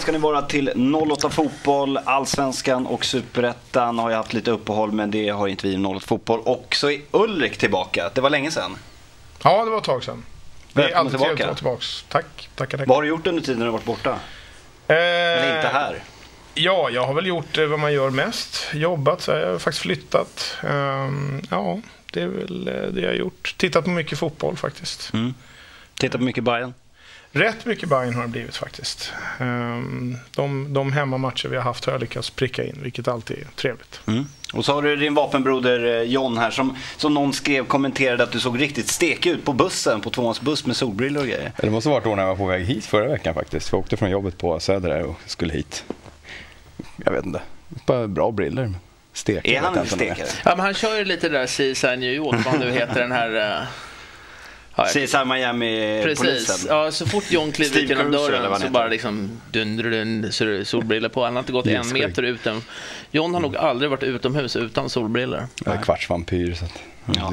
ska ni vara till 08 Fotboll, Allsvenskan och Superettan har ju haft lite uppehåll men det har inte vi i 08 Fotboll. Och så är Ulrik tillbaka. Det var länge sedan. Ja, det var ett tag sedan. Det är alltid trevligt tillbaka. att vara tillbaks. Tack, tackar, tackar. Vad har du gjort under tiden du har varit borta? Eh, Eller inte här? Ja, jag har väl gjort eh, vad man gör mest. Jobbat, så jag har faktiskt flyttat. Ehm, ja, det är väl eh, det jag har gjort. Tittat på mycket fotboll faktiskt. Mm. Tittar på mycket Bayern. Rätt mycket Bayern har det blivit faktiskt. Ehm, de, de hemmamatcher vi har haft har jag lyckats pricka in, vilket alltid är trevligt. Mm. Och så har du din vapenbroder eh, John här som, som någon skrev kommenterade att du såg riktigt stekig ut på bussen, på tvåans buss med solbrillor och grejer. Det måste ha varit då när jag var på väg hit förra veckan faktiskt. Jag åkte från jobbet på Söder och skulle hit. Jag vet inte. Bara bra briller. Stek. Är han en stekare? Ja, men han kör ju lite där CSI New York, vad nu heter den här... Ja, CSI Miami-polisen. Precis. Ja, så fort John kliver ut genom dörren så bara liksom dun, så är det solbrillor på. Han har inte gått en meter utan. John har nog aldrig varit utomhus utan solbrillor. Jag är kvartsvampyr så att, Ja.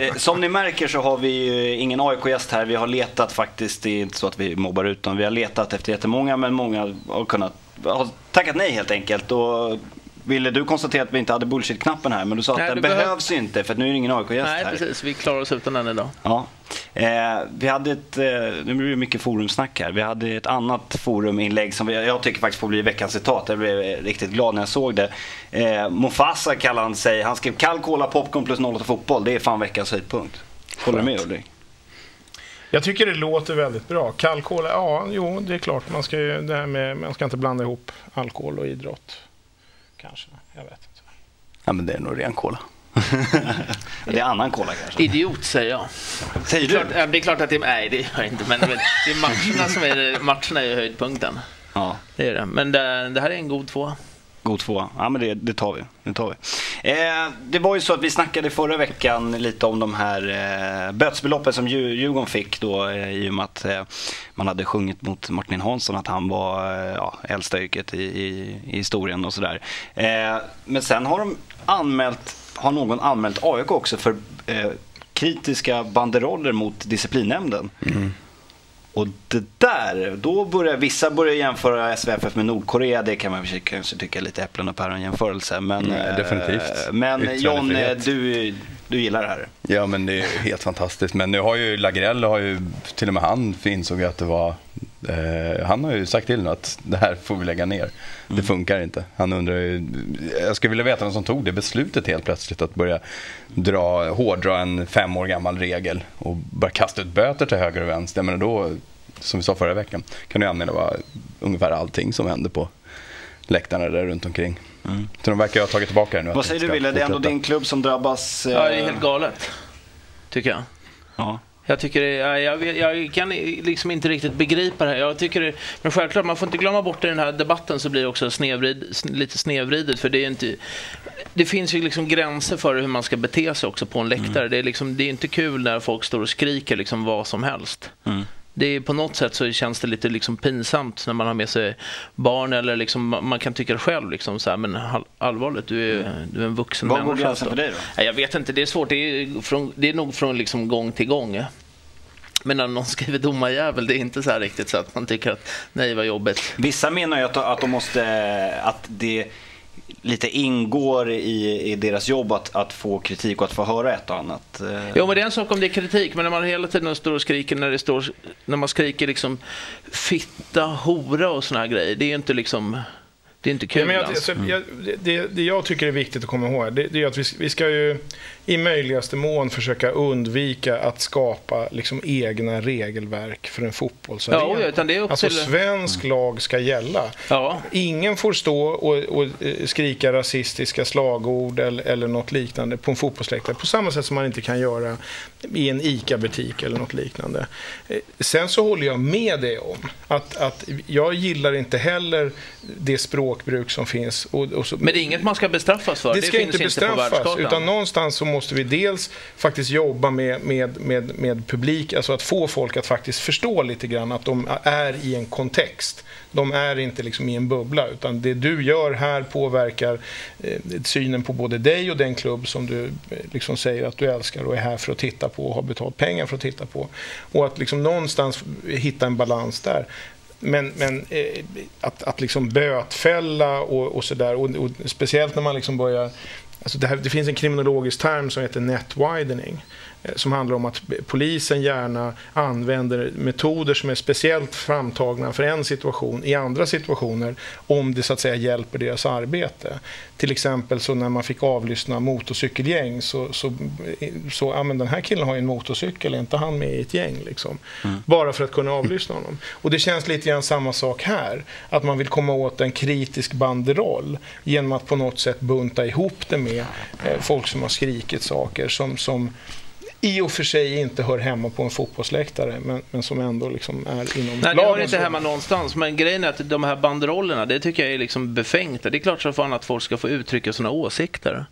Eh, Som ni märker så har vi ju ingen AIK-gäst här. Vi har letat faktiskt, det är inte så att vi mobbar ut dem. Vi har letat efter jättemånga men många har kunnat, har tackat nej helt enkelt. Och ville du konstatera att vi inte hade bullshit-knappen här men du sa att Nej, den behöv- behövs ju inte för att nu är det ingen AIK-gäst Nej, här. precis. Vi klarar oss utan den idag. Ja. Eh, vi hade ett, eh, nu blir det mycket forumsnack här. Vi hade ett annat foruminlägg som vi, jag tycker faktiskt får bli veckans citat. Jag blev eh, riktigt glad när jag såg det. Eh, Mufasa kallar han sig. Han skrev kall cola, popcorn plus 08 fotboll. Det är fan veckans höjdpunkt. Håller du med Ulrik? Jag tycker det låter väldigt bra. Kallkola, ja, jo, det är klart. Man ska, ju, det här med, man ska inte blanda ihop alkohol och idrott. Kanske, jag vet inte. Ja, men det är nog ren cola. Det är annan cola kanske. Idiot säger jag. Säger Klart, du? ja, det är klart att det nej, det gör jag inte. Men, men det är matcherna som är, matcherna är höjdpunkten. Ja. Det är det. Men det, det här är en god tvåa. God tvåa. Ja men det, det tar vi. Det, tar vi. Eh, det var ju så att vi snackade förra veckan lite om de här eh, bötsbeloppen som Djurgården fick då eh, i och med att eh, man hade sjungit mot Martin Hansson att han var eh, ja, äldsta yrket i, i, i historien och sådär. Eh, men sen har de anmält, har någon anmält AIK också för eh, kritiska banderoller mot disciplinnämnden. Mm. Och det där, då börjar vissa börjar jämföra SVFF med Nordkorea. Det kan man kanske tycka är lite äpplen och päron jämförelse. Men, eh, definitivt. Men John, eh, du, du gillar det här? Ja, men det är helt fantastiskt. Men nu har ju Lagrell, har ju, till och med han insåg att det var... Eh, han har ju sagt till nu att det här får vi lägga ner. Det funkar inte. Han undrar ju... Jag skulle vilja veta vem som tog det beslutet helt plötsligt att börja dra, hårdra en fem år gammal regel och bara kasta ut böter till höger och vänster. Men då, som vi sa förra veckan, kan du anmäla bara ungefär allting som händer på läktarna där runt omkring. Så de verkar ha tagit tillbaka det nu. Vad säger du Wille? Det är ändå din klubb som drabbas. eh, Ja, det är helt galet. Tycker jag. ja. Jag tycker jag, jag, jag kan liksom inte riktigt begripa det här. Jag tycker men självklart, man får inte glömma bort i den här debatten så blir det också snedvrid, sn- lite snedvridet. För det, är inte, det finns ju liksom gränser för hur man ska bete sig också på en läktare. Det, är liksom, det är inte kul när folk står och skriker liksom vad som helst. Mm. Det är, på något sätt så känns det lite liksom pinsamt när man har med sig barn eller liksom, man kan tycka själv. Liksom så här, men all- allvarligt, du är, du är en vuxen går människa. gränsen så. för dig då? Ja, Jag vet inte, det är svårt. Det är, från, det är nog från liksom gång till gång. Men när någon skriver domarjävel, det är inte så här riktigt så att man tycker att nej vad jobbigt. Vissa menar ju att, att de måste, att det lite ingår i, i deras jobb att, att få kritik och att få höra ett och annat. Jo men det är en sak om det är kritik, men när man hela tiden står och skriker när det står, när man skriker liksom fitta, hora och såna här grejer, det är ju inte liksom, det är inte kul Ja, men jag, alltså. jag, det, det jag tycker är viktigt att komma ihåg det, det är att vi, vi ska ju i möjligaste mån försöka undvika att skapa liksom, egna regelverk för en fotbollsarena. Ja, ja, utan det är upp alltså till- svensk lag ska gälla. Ja. Ingen får stå och, och eh, skrika rasistiska slagord eller, eller något liknande på en fotbollsläktare. På samma sätt som man inte kan göra i en ICA-butik eller något liknande. Eh, Sen så håller jag med dig om att, att jag gillar inte heller det språkbruk som finns. Och, och så, Men det är inget man ska bestraffas för, det det, ska finns inte inte på bestraffas, världskartan. utan någonstans så måste vi dels faktiskt jobba med, med, med, med publik, alltså att få folk att faktiskt förstå lite grann att de är i en kontext. De är inte liksom i en bubbla, utan det du gör här påverkar eh, synen på både dig och den klubb som du eh, liksom säger att du älskar och är här för att titta på och har betalt pengar för att titta på. Och att liksom någonstans hitta en balans där. Men, men eh, att, att liksom bötfälla och, och sådär, och, och speciellt när man liksom börjar Alltså det, här, det, finns en kriminologisk term som heter net widening eh, som handlar om att polisen gärna använder metoder som är speciellt framtagna för en situation i andra situationer om det så att säga hjälper deras arbete. Till exempel så när man fick avlyssna motorcykelgäng så, så, så ja, men den här killen har ju en motorcykel, är inte han med i ett gäng? Liksom? Mm. Bara för att kunna avlyssna honom. Och det känns lite grann samma sak här. Att man vill komma åt en kritisk banderoll genom att på något sätt bunta ihop det med eh, folk som har skrikit saker som, som i och för sig inte hör hemma på en fotbollsläktare men, men som ändå liksom är inom Nej, det hör inte hemma någonstans. Men grejen är att de här banderollerna, det tycker jag är liksom befängt. Det är klart som fan att folk ska få uttrycka sina åsikter.